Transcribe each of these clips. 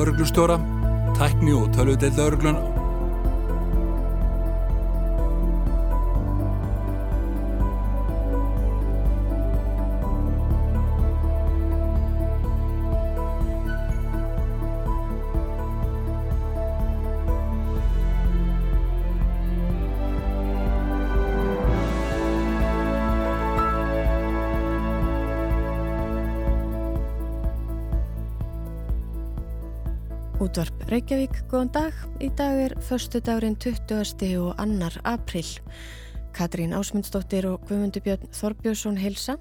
örglustjóra, tækni og tölvudeld örglun Útvarp Reykjavík, góðan dag. Í dag er förstu dagurinn 20. og annar april. Katrín Ásmundsdóttir og Guðmundur Björn Þorbjörnsson heilsa.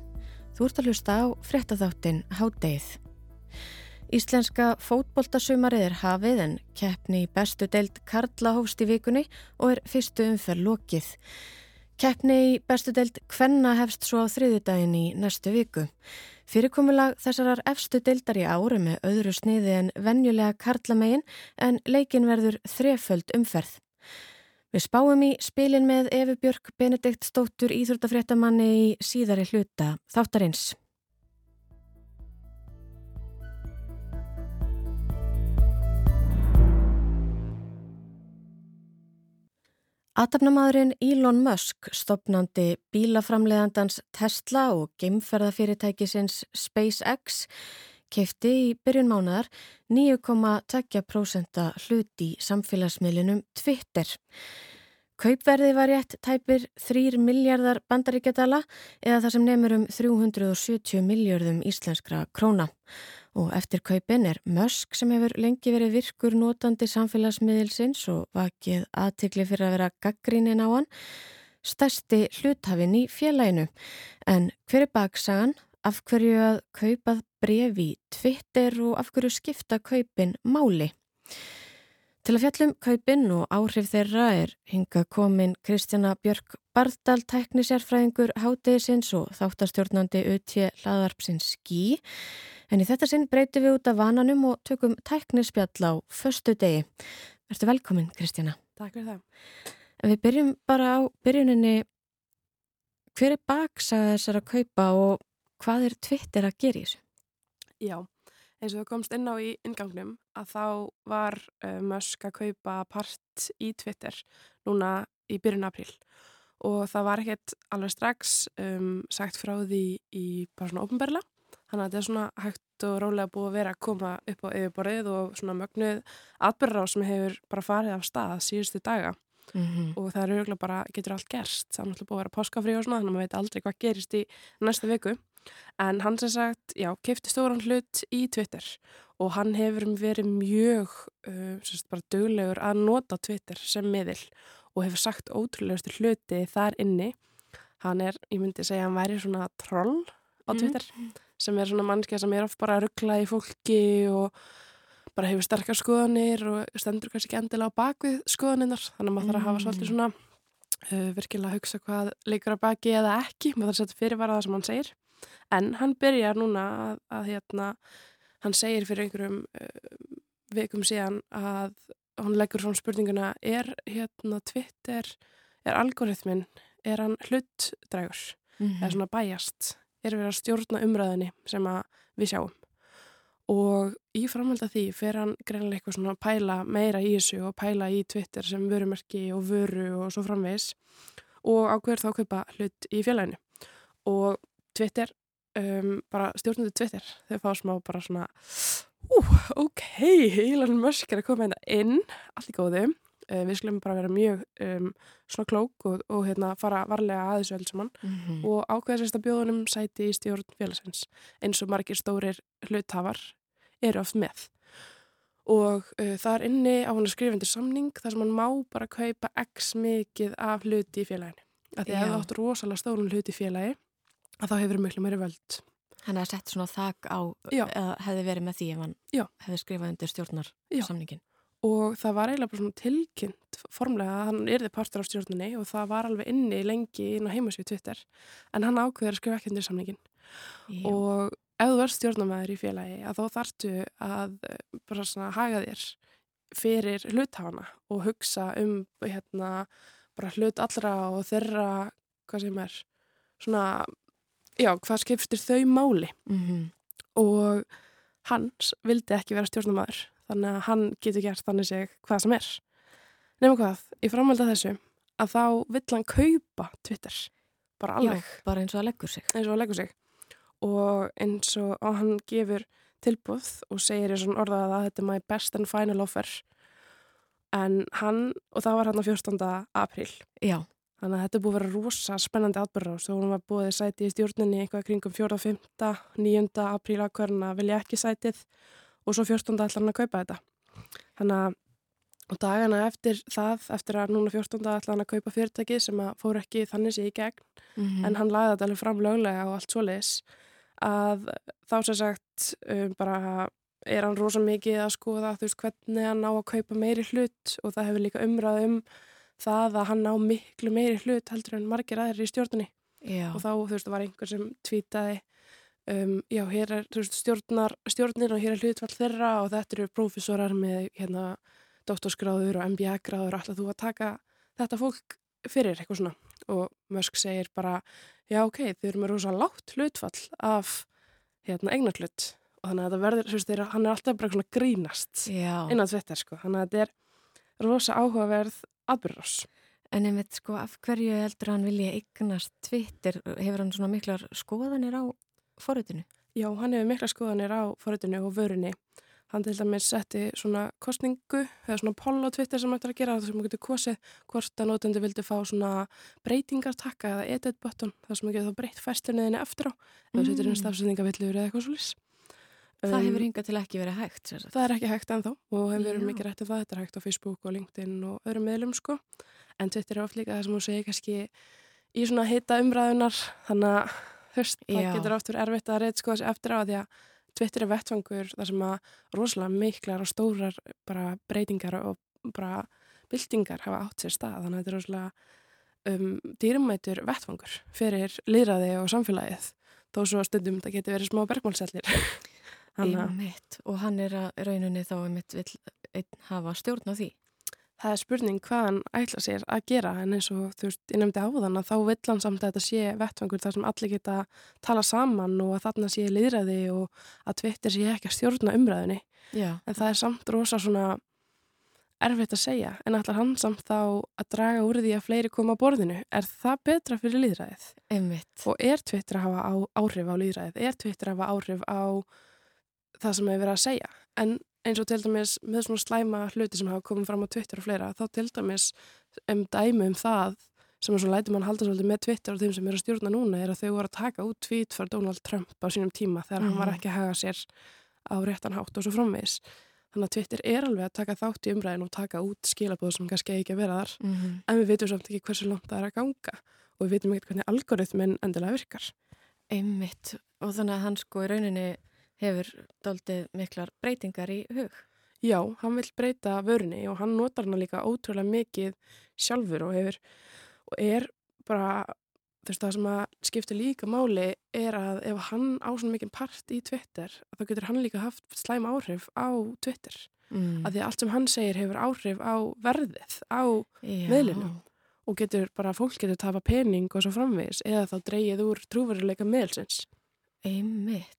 Þú ert að hlusta á frettatháttin Hádeið. Íslenska fótboltasumarið er hafið en keppni í bestu deild Karla hófst í vikunni og er fyrstu umferð lokið. Keppni í bestu deild Kvenna hefst svo á þriðudaginn í næstu viku. Fyrirkomulag þessarar efstu deildar í ári með öðru sniði en venjulega karlamegin en leikin verður þreföld umferð. Við spáum í spilin með Efi Björk Benedikt Stóttur Íþróttafréttamanni í síðari hluta þáttarins. Atafnamaðurinn Elon Musk, stopnandi bílaframleðandans Tesla og geimferðafyrirtækisins SpaceX, keifti í byrjun mánar 9,2% hluti í samfélagsmiðlinum Twitter. Kaupverði var rétt tæpir 3 miljardar bandaríkjadala eða það sem nefnur um 370 miljardum íslenskra króna. Og eftir kaupin er Musk sem hefur lengi verið virkur notandi samfélagsmiðilsins og vakið aðtikli fyrir að vera gaggrínin á hann, stærsti hluthafinn í félaginu. En hver er baksagan? Af hverju að kaupað brefi, Twitter og af hverju skipta kaupin máli? Til að fjallum kaupin og áhrif þeirra er hinga komin Kristjana Björk Bardal, teknisérfræðingur hátegisins og þáttastjórnandi auðtje hlaðarpsins Skí. En í þetta sinn breytum við út af vananum og tökum tæknispjall á förstu degi. Verður velkomin, Kristjana. Takk fyrir það. En við byrjum bara á byrjuninni. Hver er baksaða þessar að kaupa og hvað er Twitter að gera í þessu? Já, eins og þú komst inn á í ingangnum að þá var uh, Musk að kaupa part í Twitter núna í byrjun april og það var ekkert alveg strax um, sagt frá því í bara svona ofnberla Þannig að þetta er svona hægt og rólega búið að vera að koma upp á yfirborðið og svona mögnuð atbyrðar á sem hefur bara farið af stað síðustu daga. Mm -hmm. og það er auðvitað bara, getur allt gerst, það er náttúrulega búið að vera páskafrí og svona þannig að maður veit aldrei hvað gerist í næsta viku en hann sem sagt, já, kefti stóran hlut í Twitter og hann hefur verið mjög uh, sérst, bara döglegur að nota Twitter sem miðil og hefur sagt ótrúlegustu hluti þar inni hann er, ég myndi segja, hann væri svona troll á mhm. Twitter mm sem er svona mannskja sem er oft bara að ruggla í fólki og bara hefur sterkar skoðanir og stendur kannski ekki endilega á bakvið skoðaninnar þannig að maður þarf að hafa svolítið mm. svona uh, virkilega að hugsa hvað leikur að baki eða ekki, maður þarf að setja fyrirvara það sem hann segir en hann byrjar núna að, að hérna, hann segir fyrir einhverjum uh, vikum síðan að hann leggur svona spurninguna er hérna Twitter, er algoritmin er hann hlutdrægur? Mm -hmm. eða svona bæjast er verið að stjórna umræðinni sem við sjáum. Og í framhald að því fer hann greinlega eitthvað svona að pæla meira í þessu og pæla í Twitter sem vörumerki og vöru og svo framvegs og ákveður þá að kaupa hlut í félaginu. Og Twitter, um, bara stjórnandi Twitter, þau fá smá bara svona ú, ok, Elon Musk er að koma hérna inn, allt í góðu. Uh, við skulum bara vera mjög um, svona klók og, og hérna, fara varlega að þessu heldur saman mm -hmm. og ákveða sérst að bjóðunum sæti í stjórn félagsins eins og margir stórir hluthafar eru oft með. Og uh, það er inni á hann að skrifa undir samning þar sem hann má bara kaupa x mikið af hluti í félaginu. Af því að það áttur rosalega stórun hluti í félagi að þá hefur mjög meiri völd Hann hefði sett svona þak á hefði verið með því ef hann Já. hefði skrifað undir stjórnar Já. samningin og það var eiginlega bara svona tilkynnt formlega að hann erði partur af stjórnunni og það var alveg inni lengi inn á heimasvíð Twitter en hann ákveður að skrifa ekki undir samningin Já. og ef þú er stjórnumæður í félagi að þá þartu að eh, bara svona haga þér fyrir hluthafana og hugsa um hérna bara hlut allra og þeirra hvað sem er svona já, hvað skipstir þau máli mm -hmm. og hans vildi ekki vera stjórnumæður þannig að hann getur gert þannig sig hvað sem er. Nefnum hvað, í framhald af þessu, að þá vill hann kaupa Twitter, bara alveg. Já, bara eins og að leggur sig. eins og að leggur sig og eins og, og hann gefur tilbúð og segir í svona orðað að þetta er my best and final offer en hann, og það var hann á 14. apríl Já, þannig að þetta er búið að vera rosa spennandi atbyrðar og hún var búið sæti í stjórninni eitthvað kringum 4. 5. 9. apríl að hverna vilja ekki sætið og svo 14. ætla hann að kaupa þetta þannig að og dagana eftir það, eftir að núna 14. ætla hann að kaupa fyrirtæki sem að fór ekki þannig sér í gegn mm en hann lagði þetta alveg fram löglega og allt svoleiðis að þá sem sagt um, bara er hann rosa mikið að skoða þú veist hvernig hann á að kaupa meiri hlut og það hefur líka umræð um það að hann á miklu meiri hlut heldur en margir aðrir í stjórnunni Já, og þá þú veist var einhver sem tvítaði um, já hér er veist stjórnar, stjórnir og hér er hlutfall þeirra og þetta eru prófessorar með hérna doktorsgráður og MBA-gráður alltaf þú að taka þetta fólk fyrir eitthvað svona. Og Musk segir bara já ok, þið eru með rosa látt hlutfall af hérna eignarhlut. Og þannig að þetta verður, þú veist, þeir, hann er alltaf bara grínast já. innan Twitter sko, þannig að þetta er rosa áhugaverð atbyrðars. En einmitt sko, af hverju heldur hann vilja eignast Twitter? Hefur hann svona miklar skoðanir á forutinu? Já, hann hefur mikla skoðanir á forritinu og vörunni. Hann til dæmis setti svona kostningu eða svona poll á Twitter sem hættir að gera það sem maður getur kosið hvort að nótendi vildi fá svona breytingartakka eða edit button þar sem maður getur þá breytt fæstlunniðinni eftir á eða Mm. setur inn stafsendingavillur eða eitthvað svolítið. Það hefur hingað til ekki verið hægt, sér sagt. Það er ekki hægt ennþá og hefur verið Já. mikið rætt um það. Þetta er hægt á Facebook og LinkedIn og öðrum miðlum sko. En Twitter er oft líka það sem hún segir kannski í svona hita umræðunar þannig að veist, það getur oft verið erfitt að reyta sko þessi eftir á því að Twitter er vettfangur þar sem að rosalega miklar og stórar bara breytingar og bara byltingar hafa átt sér stað. Þannig að þetta er rosalega um, dýrumætur vettfangur fyrir líðræði og samfélagið þó svo stundum þetta getur verið smá bergmálsellir. Einmitt. Og hann er að rauninni þá einmitt vill einn hafa stjórn á því. það er spurning hvað hann ætla sér að gera en eins og þú veist, ég nefndi áðan að þá vill hann samt að þetta sé vettvangur þar sem allir geta tala saman og að þarna sé liðræði og að Twitter sé ekki að stjórna umræðinni Já. en það er samt rosa svona erfitt að segja en ætlar hann samt þá að draga úr því að fleiri koma að borðinu er það betra fyrir liðræðið Einmitt. og er Twitter að hafa á, áhrif á liðræðið er Twitter að hafa áhrif á það sem hefur verið að segja. En eins og til dæmis með svona slæma hluti sem hafa komið fram á Twitter og fleira þá til dæmis um dæmi um það sem er svo læti mann halda svolítið með Twitter og þeim sem eru að stjórna núna er að þau voru að taka út tweet fyrir Donald Trump á sínum tíma þegar hann var Mhm. ekki að haga sér á réttan hátt og svo framvegis. Þannig að Twitter er alveg að taka þátt í umræðin og taka út skilabóð sem kannski ekki að vera þar. Mm en við veitum samt ekki hversu langt það er að ganga og við veitum ekkert hvernig algoritmin endilega virkar. Einmitt. Og þannig að hann sko í rauninni hefur doldið miklar breytingar í hug. Já, hann vil breyta vörunni og hann notar hana líka ótrúlega mikið sjálfur og hefur og er bara þú veist það sem að skipta líka máli er að ef hann á svona mikið part í Twitter þá getur hann líka haft slæm áhrif á Twitter Mm. að því að allt sem hann segir hefur áhrif á verðið á Já. miðlinum. og getur bara fólk getur tafa pening og svo framvegis eða þá dreigið úr trúveruleika miðelsins. Einmitt.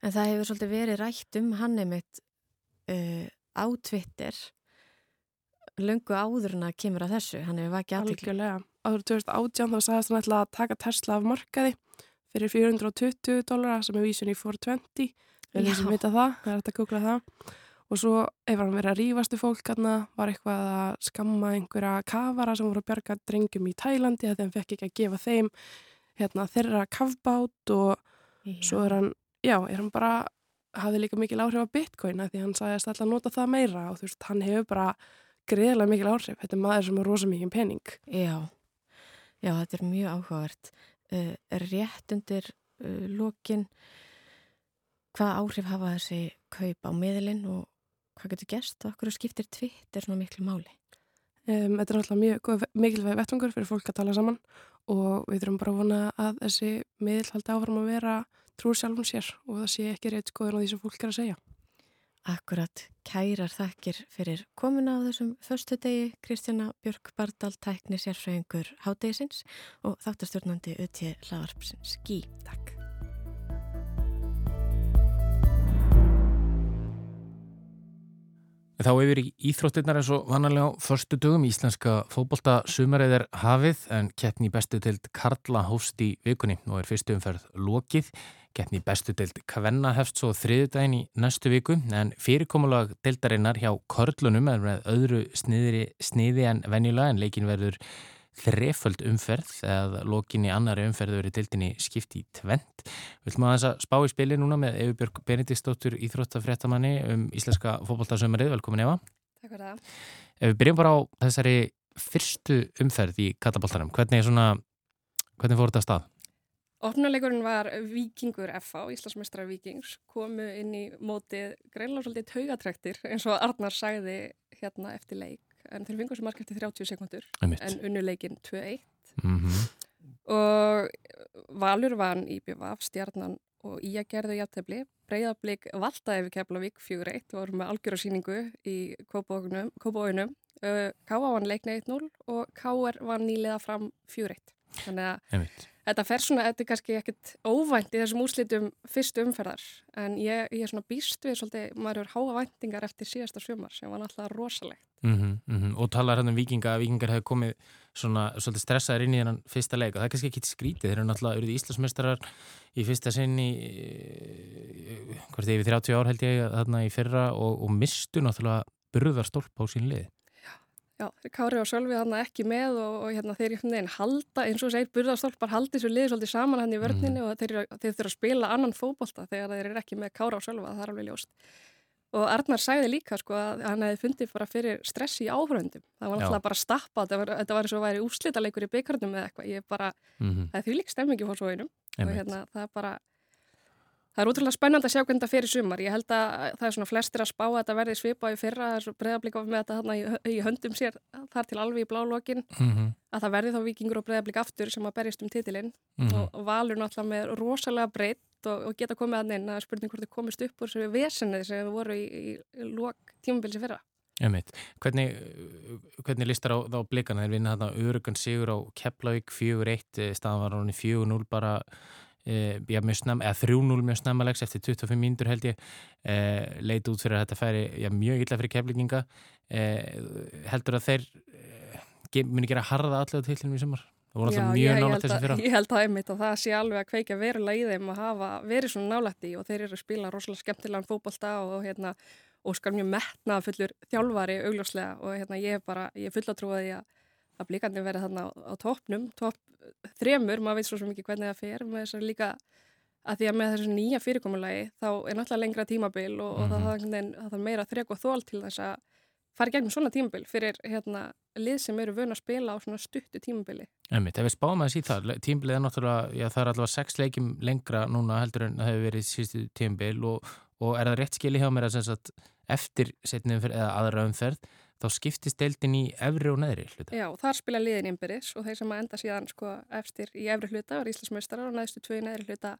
En það hefur svolítið verið rætt um hann einmitt uh, á Twitter löngu áður en að kemur að þessu. Hann hefur vakið. Algjörlega. Áður 2018 þá sagðist hann ætla að taka Tesla af markaði fyrir 420 dólara sem er vísun í 420. Við Já. sem vita það, það er hægt að googla það. Og svo ef hann verið að rífastu fólk hérna, var eitthvað að skamma einhverja kafara sem voru að bjarga drengjum í Tælandi að þeim fekk ekki að gefa þeim hérna, þeirra kafbát og svo er hann, já, er hann bara hafði líka mikil áhrif á bitcoin að því hann sagðist alltaf nota það meira og þú veist, hann hefur bara greiðlega mikil áhrif. Þetta er maður sem er rosa mikið pening. Já. Já, þetta er mjög áhugavert. Uh, rétt undir uh, lokin, hvaða áhrif hafa þessi kaup á miðlinn og hvað getur gerst og okkur skiptir Twitter svona miklu máli? Um, þetta er alltaf mjög mikilvæg vettvangur fyrir fólk að tala saman og við þurfum bara að vona að þessi miðl haldi áfram að vera trúr sjálfum sér og það sé ekki reitt skoðun á því sem fólk er að segja. Akkurat, kærar þakkir fyrir komuna á þessum förstu degi Kristjana Björk Bardal, tækni sérfræðingur hádegisins og þáttastjórnandi Ötje Lavarpsins Gí. Takk. Þá yfir í Íþróttinnar eins og vannarlega á förstu dögum íslenska fókbólta sumarið er hafið en keppni bestu tild Karla hóst í vikunni og er fyrstu umferð lokið. Keppni bestu tild Kvenna hefst svo þriðudaginn í næstu viku en fyrirkomulag tildarinnar hjá Körlunum er með öðru sniði, sniði en venjulega en leikin verður þreföld umferð eða lokin í annari umferð verið dildinni skipti í tvent. Við ætlum að þess að spá í spili núna með Efi Björg Benediktsdóttur Íþróttafréttamanni um íslenska fókbaltasömarið. Velkomin Eva. Takk fyrir það. Ef við byrjum bara á þessari fyrstu umferð í kataboltanum, hvernig, svona, hvernig fór þetta að stað? Opnuleikurinn var Vikingur FA, Íslandsmeistrar Vikings, komu inn í mótið greinlega svolítið taugatrektir eins og Arnar sagði hérna eftir leik en þeir fengur sem mark eftir 30 sekundur en unnuleikin 2-1 mm -hmm. og Valur vann í BVF, Stjarnan og Ía gerðu jæftefli Breiðablík valdaði við Keflavík 4-1 og voru með algjörðarsýningu í Kópavóinum Káa vann leikna 1-0 og Káar vann nýlega fram 4-1 þannig að Einmitt. Þetta fer svona, þetta er kannski ekkit óvænt í þessum úrslitum fyrstu umferðar en ég, ég er svona býst við svolítið, maður eru háa væntingar eftir síðasta sjömar sem var náttúrulega rosalegt. Mm -hmm, mm -hmm. Og talar hérna um vikinga að vikingar hefur komið svona svolítið stressaður inn í þennan fyrsta leik og það er kannski ekki skrítið, þeir eru náttúrulega eruð Íslandsmeistarar í fyrsta sinn í hvort ég yfir 30 ár held ég þarna í fyrra og, og mistu náttúrulega burðarstólp á sín lið. Já, Kári og Sölvi þannig ekki með og, og hérna, þeir er halda, eins og segir, burðarstólpar haldi svo liði svolítið saman hann í vörninu mm. og þeir, þeir þurfa að spila annan fókbólta þegar þeir eru ekki með Kára og Sölva, það er alveg ljóst. Og Arnar sagði líka sko að hann hefði fundið bara fyrir stress í áhöröndum. Það var náttúrulega bara að stappa, þetta var, þetta var eins og að væri úrslitaleikur í byggarnum eða eitthvað. Ég bara, mm -hmm. það er því líka stemmingi fór svo einum og hérna það er bara Það er útrúlega spennand að sjá hvernig það fyrir sumar. Ég held að það er svona flestir að spá að þetta verði svipa í fyrra, breiðablík á með þetta þarna í, í höndum sér þar til alveg í blálókin, mm -hmm. að það verði þá vikingur og breiðablík aftur sem að berjast um titilinn mm -hmm. og, og valur náttúrulega með rosalega breytt og, og geta komið að neina að spurning hvort þið komist upp úr þessu vesenið sem við voru í, í, í lók tímabilsi fyrra. Emitt, hvernig, hvernig listar á, á blikana þeir vinna þarna örugan sigur á Keflavík 4-1, staðan var í 4-0 bara E, já, snem, eða 3-0 mjög snemmalegs eftir 25 mínútur held ég. E, leiti út fyrir að þetta færi já, mjög illa fyrir keflinginga e, heldur að þeir e, muni gera harða allega til til mjög sumar? Það voru alltaf mjög nálægt þessi fyrra. Ég held að einmitt að það sé alveg að kveika verulega í þeim að hafa verið svona nálægt í og þeir eru að spila rosalega skemmtilegan fókbalta og hérna og skar mjög metna fullur þjálfari augljóslega og hérna ég er bara, ég er full að að að blíkandi verið þarna á, á toppnum, topp þremur, maður veit svo mikið hvernig það fer með þessar líka að því að með þessu nýja fyrirkomulagi þá er náttúrulega lengra tímabil og, og mm -hmm. það, það er meira þrek og þól til þess að fara gegnum svona tímabil fyrir hérna, lið sem eru vöna að spila á svona stuttu tímabili. Emitt, ef við spáum að síð það, tímabilið er náttúrulega, já það er allavega sex leikim lengra núna heldur en það hefur verið síðustu tímabil og, og er það rétt skil í hjá mér að eftir setnum eða aðra umferð þá skiptist deildin í efri og neðri hluta. Já, þar spila liðin innbyrðis og þeir sem að enda síðan sko efstir í efri hluta var Íslandsmeistarar og neðstu tvö í neðri hluta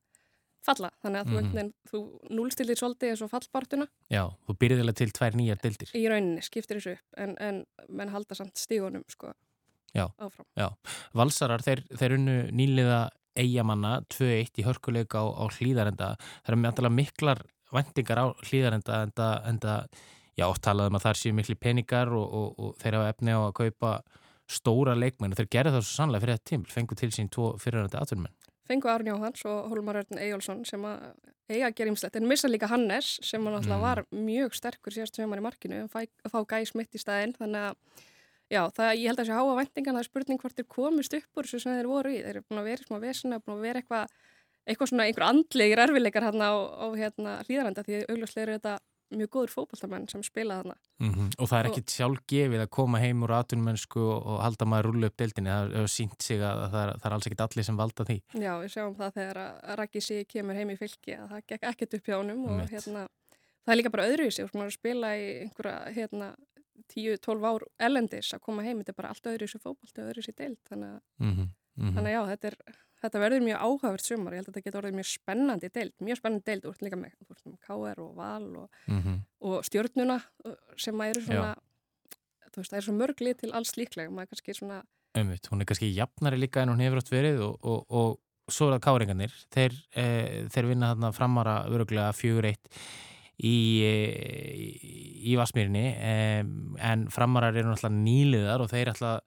falla. Þannig að mm -hmm. þú, þú núlstildir svolítið eins og fallbartuna. Já, þú byrðilega til tvær nýjar deildir. Í rauninni skiptir þessu upp en, en menn halda samt stígunum sko já, áfram. Já, valsarar þeir, þeir unnu nýliða eigamanna 2-1 í hörkuleika á, á hlýðarenda. Það er með miklar vendingar á hlýðarenda enda, enda já, talaðum að þar séu miklu peningar og, og, og þeir hafa efni á að kaupa stóra leikmenn og þeir gerði það svo sannlega fyrir þetta tímil, fengu til sín tvo fyrirhandi atvinnmenn. Fengu Arn Jóhans og Holmar Örn Ejjólfsson sem að eiga að gera ymslegt, en missa líka Hannes sem mm. var mjög sterkur síðast sem var í markinu, að fá gæs mitt í staðinn, þannig að já, það, ég held að þessi háa vendingan, það er spurning hvort þeir komist upp úr þessu sem þeir voru í, þeir eru búin að vera smá vesina, búin að vera eitthvað eitthvað svona einhver andlegir erfileikar hérna á, á hérna hlýðaranda því augljóslega eru þetta mjög góður fókbaltamenn sem spila þarna. Mm -hmm. Og það er ekkit sjálf gefið að koma heim úr atunmennsku og halda maður rúlu upp deildinni. Það hefur sínt sig að það er, það er alls ekkit allir sem valda því. Já, við sjáum það þegar að Raki sí kemur heim í fylki að það gekk ekkit upp hjá honum og hérna, það er líka bara öðruvísi. Veist, maður spila í einhverja hérna, 10-12 ár elendis að koma heim, þetta er bara allt öðruvísi fókbalt og öðruvísi deild. Þannig að, mm -hmm. Mm -hmm. Þannig að já, þetta er verður mjög áhagvert sumar, ég held að þetta getur orðið mjög spennandi deild, mjög spennandi deild, ert líka með, KR og Val og, mm -hmm. og stjórnuna sem eru svona, Já. þú veist, það er svo mörglið til alls líklega, maður er kannski svona... Umvitt, hún er kannski jafnari líka en hún hefur átt verið og, og, og svo er það káringarnir, þeir, e, þeir vinna þarna framara öruglega fjögur eitt í, í, í Vasmýrinni en framarar eru náttúrulega nýliðar og þeir ætla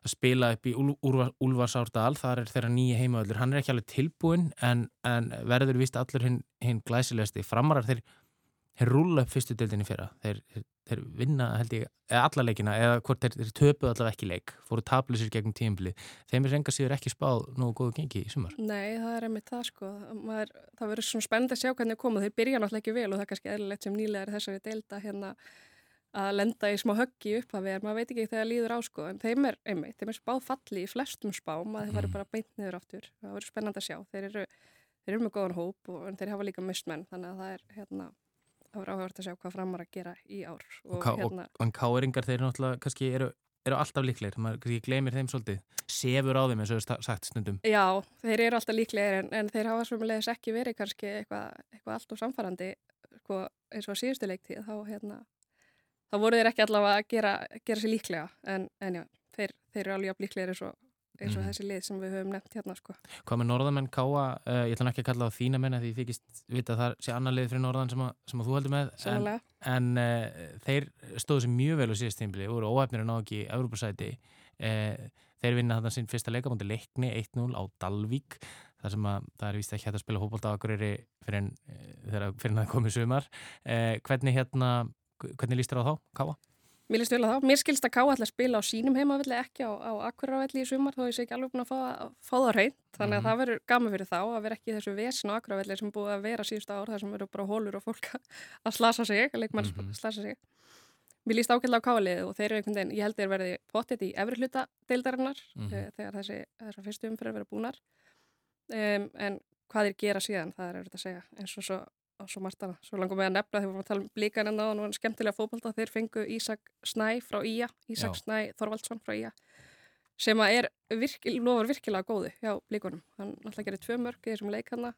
að spila upp í Úlfarsárdal, þar er þeirra nýja heimaöllur, hann er ekki alveg tilbúin en, en verður vist allur hinn, hinn glæsilegasti framarar. Þeir, þeir rúla upp fyrstu deildinni fyrra. Þeir, þeir, þeir vinna held ég alla leikina eða hvort þeir, töpuð allavega ekki leik fóru tablusir gegnum tíumblið þeim er enga síður ekki spáð nú góðu gengi í sumar. Nei, það er einmitt það sko. Maður, það verður svona spennend að sjá hvernig það koma. Þeir byrja náttúrulega ekki vel og það er kannski eðlilegt sem nýlegar þessari deilda hérna að lenda í smá höggi upp að vera, maður veit ekki þegar líður á sko, en þeim er einmitt, þeim er spáð falli í flestum spám að þeir mm. verður bara beint niður áttur, það verður spennand að sjá þeir eru, þeir eru með góðan hóp og þeir hafa líka mistmenn, þannig að það er hérna, það verður áhört að sjá hvað framar að gera í ár. Og, og, hérna, og, og káeringar þeir náttúrulega kannski eru, eru alltaf líklegir, maður kannski glemir þeim svolítið, sefur á þeim eins og það er sagt stundum. Já, þeir eru alltaf líklegir en, en þeir hafa svömmulegis ekki verið kannski eitthvað, eitthvað allt og samfærandi sko, eins og síðustu leiktíð, þá hérna þá voru þeir ekki allavega að gera, gera sér líklega en, en já, þeir, þeir eru alveg líklega eins og, eins og mm. þessi lið sem við höfum nefnt hérna sko. Hvað með norðamenn káa, uh, ég ætla ekki að kalla það þína menn því þykist vita að það sé annar lið fyrir norðan sem, að, sem að þú heldur með Sannlega. en, en uh, þeir stóðu sér mjög vel á síðast tímbili, voru óhefnir ná ekki Európa-sæti uh, þeir vinna þarna sín fyrsta leikamundi leikni 1-0 á Dalvík þar sem að það er vist ekki hægt að spila hópólda á Akureyri fyrir en það komið sumar hvernig hérna Hvernig líst þér á þá, Káa? Mér líst vel á þá. Mér skilst að Káa ætla að spila á sínum heimavelli ekki á, á Akureyravelli í sumar þó ég sé ekki alveg búin að fá, fá það reynd. Þannig að mm það verður gama fyrir þá að vera ekki þessu vesin á Akureyravelli sem búið að vera síðust ára þar sem verður bara hólur og fólk að slasa sig, að leikmann mm -hmm. slasa sig. Mér líst ákveðlega á Káalið og þeir eru einhvern veginn, ég held þeir verði potið í efri hluta deildarinnar mm -hmm. þegar þessi, þessi fyrstu umfyrir verður búnar. Um, en hvað þeir gera síðan, það er auðvitað að segja eins og svo og svo margt annað. Svo langum við að nefna þegar við varum að tala um blíkan en það var skemmtilega fókbalta þeir fengu Ísak Snæ frá Ía Ísak Já. Snæ Þorvaldsson frá Ía sem að er virkil, lofur virkilega góði hjá blíkunum. Hann alltaf gerir tvö mörg í þessum leikanna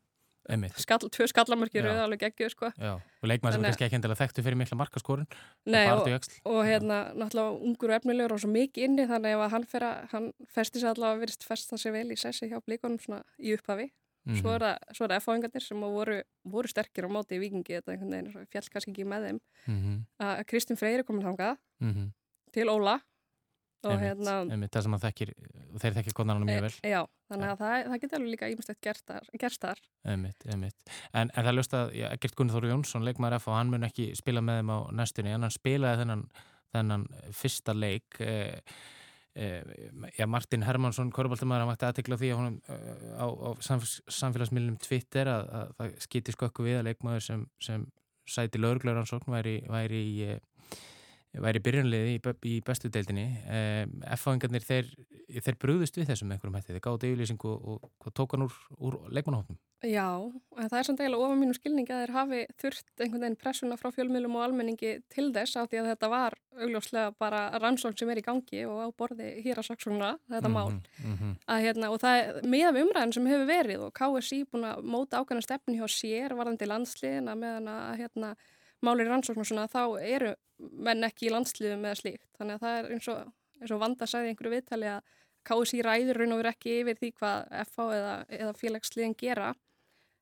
Skall, tvö skallamörkir er alveg geggjuð sko. og leikmann sem kannski ekki hendilega þekktu fyrir mikla markaskorun og, og hérna náttúrulega ungur og efnilegur og svo mikið inni þannig að hann, hann festi sér allavega að virðist festa sér vel í sessi hjá blíkunum í upphafi Mm -hmm. Svo er það, F-fáingarnir sem voru, voru sterkir á móti í vikingi, þetta einhvern veginn fjall kannski ekki með þeim, mm -hmm. að Kristinn Freyri komin þangað mm -hmm. til Óla og einmitt, hérna... Einmitt, það sem þekkir, þeir þekkir konarnar mjög e, vel. Já, þannig að það, það getur alveg líka ímestegt gerst þar. En, en það löst að Gert Gunnar Þóru Jónsson, leikmaður F og hann mun ekki spila með þeim á næstunni, en hann spilaði þennan, þennan fyrsta leik, eh, Eh, já, Martin Hermansson, korfbaldamæður, hann vakti aðtekla því hún eh, á, á samfélagsmiðlum Twitter að, að það skiti skökku við að leikmaður sem, sem sæti lögurglöðuransókn væri, væri eh, væri byrjunliði í, í bestu deildinni. F-fáingarnir þeir, þeir brúðust við þessum einhverjum hætti, þeir gáði yfirlýsingu og, og tók hann úr, úr leikmannahófnum Já, en það er samt eiginlega ofan mínum skilningi að þeir hafi þurft einhvern veginn pressuna frá fjölmjölum og almenningi til þess af því að þetta var augljóslega bara rannsókn sem er í gangi og á borði hér að saksóknuna þetta mm -hmm, mál. mm -hmm. að, hérna, og það er með umræðin sem hefur verið og KSI búin að móta ákveðna stefni hjá sér varðandi landsliðina meðan að hérna, málir rannsókn og svona þá eru menn ekki í landsliðu með slíkt. Þannig að það er eins og, eins og vanda sæði einhverju viðtali að KSI ræður raun og verið ekki yfir því hvað FH eða, eða félagsliðin gera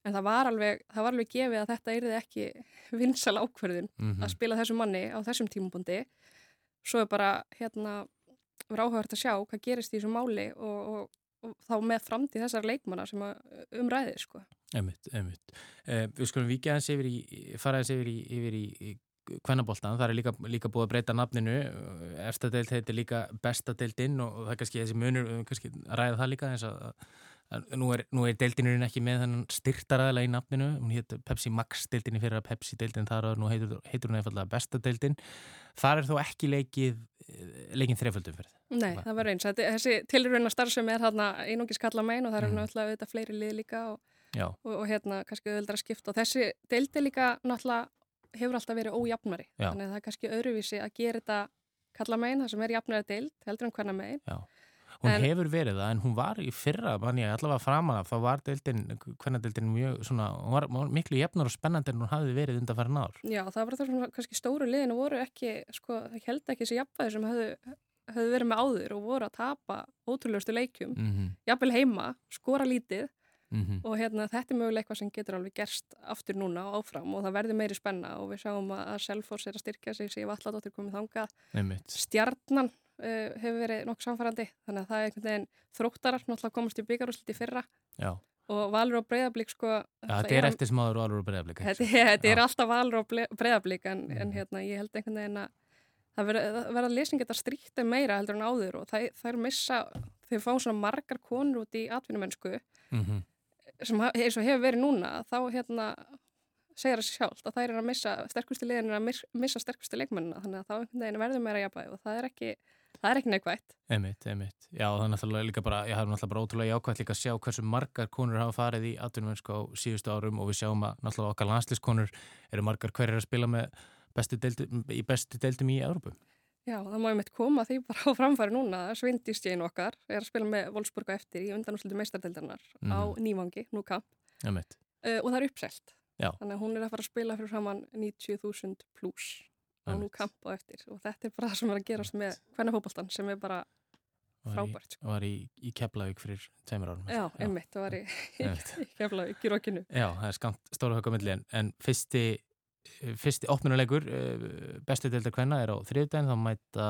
en það var alveg, það var alveg gefið að þetta erði ekki vinsal ákverðin mm -hmm. að spila þessu manni á þessum tímabundi svo er bara hérna verið áhugavert að sjá hvað gerist í þessu máli og, og, og þá með framtíð þessar leikmanna sem umræðir sko. Emmitt, emmitt. Eh, við skulum vikið hans yfir í, faraðis yfir í, yfir í, í kvennaboltan, það er líka, líka búið að breyta nafninu, efstadeild heitir líka bestadeildinn og það er kannski þessi munur, kannski ræða það líka eins að Nú er, er deildinurinn ekki með þannig styrtaræðilega í nafninu, hún hétt Pepsi Max deildinni fyrir að Pepsi deildin þar og nú heitur, heitur hún einfallega besta deildin. Þar er þó ekki leikið, leikinn þreföldum fyrir það. Nei, það var eins. Þessi tilröðuna starfsum er hérna einungis kalla megin og það er mm. náttúrulega auðvitað fleiri lið líka og, og, og hérna kannski auðvitað skipt og þessi deildi líka náttúrulega hefur alltaf verið ójafnari. Já. Þannig að það er kannski öðruvísi að gera þetta kalla megin, það sem er jafnari deild, heldur en hverna megin. Já. Hún en, hefur verið það en hún var í fyrra, mann ég allavega framan af, þá var deildin, hvernig deildin mjög svona, hún var, var miklu jefnar og spennandi en hún hafi verið undan fara náður. Já, það var það svona, kannski stóru liðinu voru ekki, sko, það held ekki þessi jafnvæði sem höfðu, höfðu verið með áður og voru að tapa ótrúleustu leikjum, mm -hmm. jafnvel heima, skora lítið Mm -hmm. og hérna þetta er mögulega eitthvað sem getur alveg gerst aftur núna og áfram og það verður meiri spenna og við sjáum að Selfors er að styrkja sig sem valladóttir komið þangað Einmitt. stjarnan uh, hefur verið nokkuð samfærandi þannig að það er einhvern veginn þróttarar náttúrulega komast í byggarúsliti fyrra Já. og Valur og Breiðablík sko Ja, þetta er eftir smáður og alveg að breyða blika. þetta, er Já. alltaf Valur og Breiðablík en, Mhm. en hérna ég held einhvern veginn að það verða verð að lesin geta stríkt meira heldur en áður og það, það er missa þau fá svona margar konur út í atvinnumennsku Mm -hmm. sem eins og hefur verið núna þá hérna segir það sér sjálft að það er að missa sterkustu liðin er að mis- missa sterkustu leikmennina þannig að þá einhvern veginn verður meira jafnvæg og það er ekki það er ekki neikvægt Einmitt, einmitt. Já, það er náttúrulega líka bara, ég hafði náttúrulega bara ótrúlega jákvæmt líka að sjá hversu margar konur hafa farið í atvinnumensku á síðustu árum og við sjáum að náttúrulega okkar landslískonur eru margar hverjir að spila með bestu deildum, í bestu deildum í Európu. Já, það má ég mitt koma því bara á framfæri núna Svindístjén okkar er að spila með Wolfsburga eftir í undanúslutu meistardeldarnar á Mhm. Nývangi, nú kamp Einmitt. uh, og það er uppselt Já. þannig að hún er að fara að spila fyrir framann 90.000 pluss á nú Einmitt. kamp á eftir og þetta er bara það sem er að gerast með hvernig fótboltan sem er bara frábært sko. var í, í Keflavík fyrir tveimur árum. Já, einmitt, það var í, í Keflavík í Rókinu Já, það er skamt stóra högg á milli en, en fyrsti, fyrsti opnunuleikur bestu deildar kvenna er á þriðdæðin þá mæta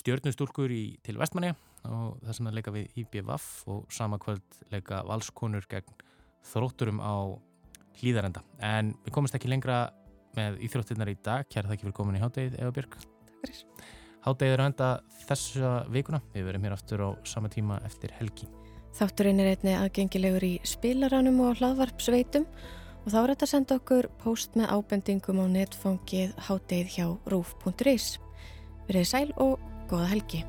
stjörnustúlkur í, til Vestmanni og það sem er leika við IBVF og sama kvöld leika valskonur gegn þrótturum á hlýðarenda. En við komumst ekki lengra með íþróttirnar í dag. Kæra þakki fyrir komin í háttegið, Eva Björg. Takk fyrir. Háttegið er að enda þessa vikuna. Við verum hér aftur á sama tíma eftir helgi. Þátturinn er einni aðgengilegur í spilaranum og hlaðvarpsveitum og þá er þetta að senda okkur post með ábendingum á netfangið háttegið hjá rúf.is. Verðið sæl og góða helgi.